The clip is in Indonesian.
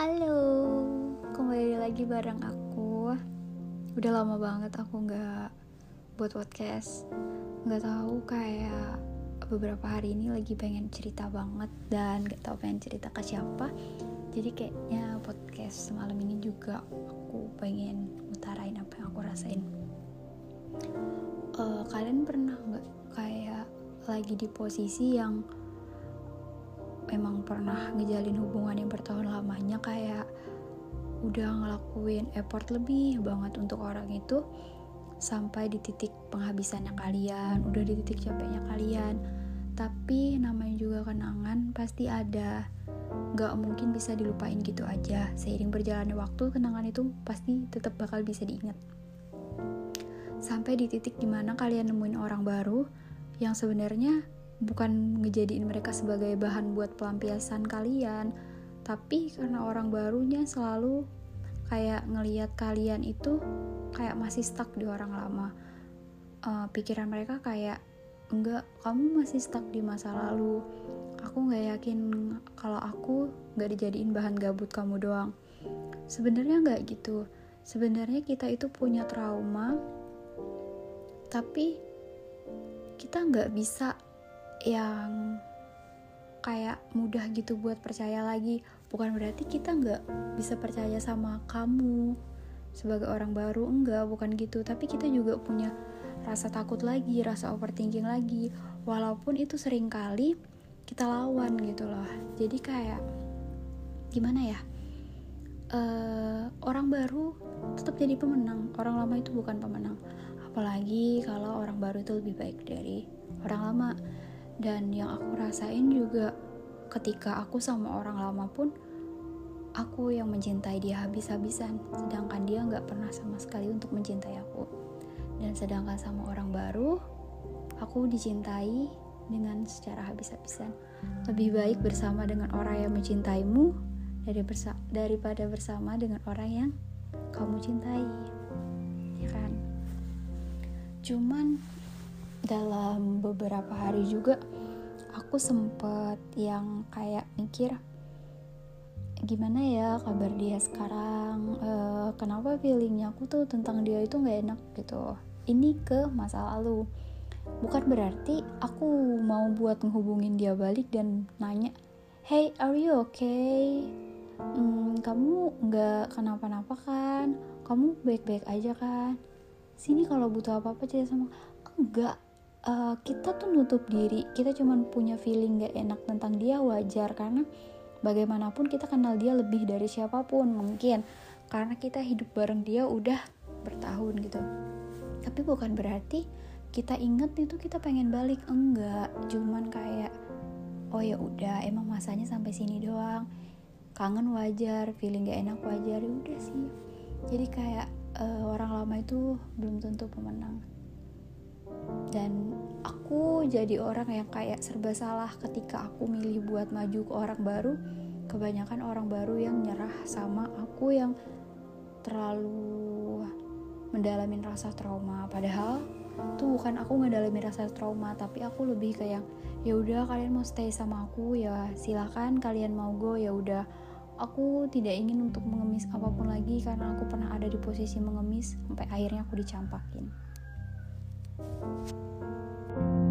Halo, kembali lagi bareng aku. Udah lama banget aku nggak buat podcast. Nggak tahu kayak beberapa hari ini lagi pengen cerita banget dan nggak tahu pengen cerita ke siapa. Jadi kayaknya podcast semalam ini juga aku pengen utarain apa yang aku rasain. Uh, kalian pernah nggak kayak lagi di posisi yang memang pernah ngejalin hubungan yang bertahun lamanya kayak udah ngelakuin effort lebih banget untuk orang itu sampai di titik penghabisannya kalian, udah di titik capeknya kalian. Tapi namanya juga kenangan pasti ada. Gak mungkin bisa dilupain gitu aja. Seiring berjalannya waktu, kenangan itu pasti tetap bakal bisa diingat. Sampai di titik di mana kalian nemuin orang baru yang sebenarnya bukan ngejadiin mereka sebagai bahan buat pelampiasan kalian tapi karena orang barunya selalu kayak ngeliat kalian itu kayak masih stuck di orang lama. Uh, pikiran mereka kayak enggak kamu masih stuck di masa lalu. Aku nggak yakin kalau aku nggak dijadiin bahan gabut kamu doang. Sebenarnya nggak gitu. Sebenarnya kita itu punya trauma tapi kita nggak bisa yang kayak mudah gitu buat percaya lagi. Bukan berarti kita nggak bisa percaya sama kamu sebagai orang baru enggak bukan gitu. Tapi kita juga punya rasa takut lagi rasa overthinking lagi. Walaupun itu sering kali kita lawan gitu loh. Jadi kayak gimana ya? Uh, orang baru tetap jadi pemenang. Orang lama itu bukan pemenang. Apalagi kalau orang baru itu lebih baik dari orang lama dan yang aku rasain juga ketika aku sama orang lama pun aku yang mencintai dia habis-habisan sedangkan dia nggak pernah sama sekali untuk mencintai aku. Dan sedangkan sama orang baru aku dicintai dengan secara habis-habisan. Lebih baik bersama dengan orang yang mencintaimu dari bersa daripada bersama dengan orang yang kamu cintai ya kan? Cuman dalam beberapa hari juga aku sempet yang kayak mikir gimana ya kabar dia sekarang? Uh, kenapa feelingnya aku tuh tentang dia itu nggak enak? Gitu. Ini ke masa lalu. Bukan berarti aku mau buat ngehubungin dia balik dan nanya hey are you okay? Hmm, kamu nggak kenapa-napa kan? Kamu baik-baik aja kan? Sini kalau butuh apa-apa cerita sama enggak uh, kita tuh nutup diri. Kita cuma punya feeling gak enak tentang dia wajar. Karena bagaimanapun kita kenal dia lebih dari siapa pun mungkin. Karena kita hidup bareng dia udah bertahun gitu. Tapi bukan berarti kita inget itu kita pengen balik. Enggak. Cuman kayak oh ya udah emang masanya sampai sini doang. Kangen wajar feeling gak enak wajar. Ya udah sih. Jadi kayak uh, orang lama itu belum tentu pemenang dan aku jadi orang yang kayak serba salah ketika aku milih buat maju ke orang baru. Kebanyakan orang baru yang nyerah sama aku yang terlalu mendalamin rasa trauma. Padahal tuh bukan aku ngedalamin rasa trauma tapi aku lebih kayak ya udah kalian mau stay sama aku ya silakan kalian mau go. Ya udah aku tidak ingin untuk mengemis apa pun lagi karena aku pernah ada di posisi mengemis sampai akhirnya aku dicampakin. Bye.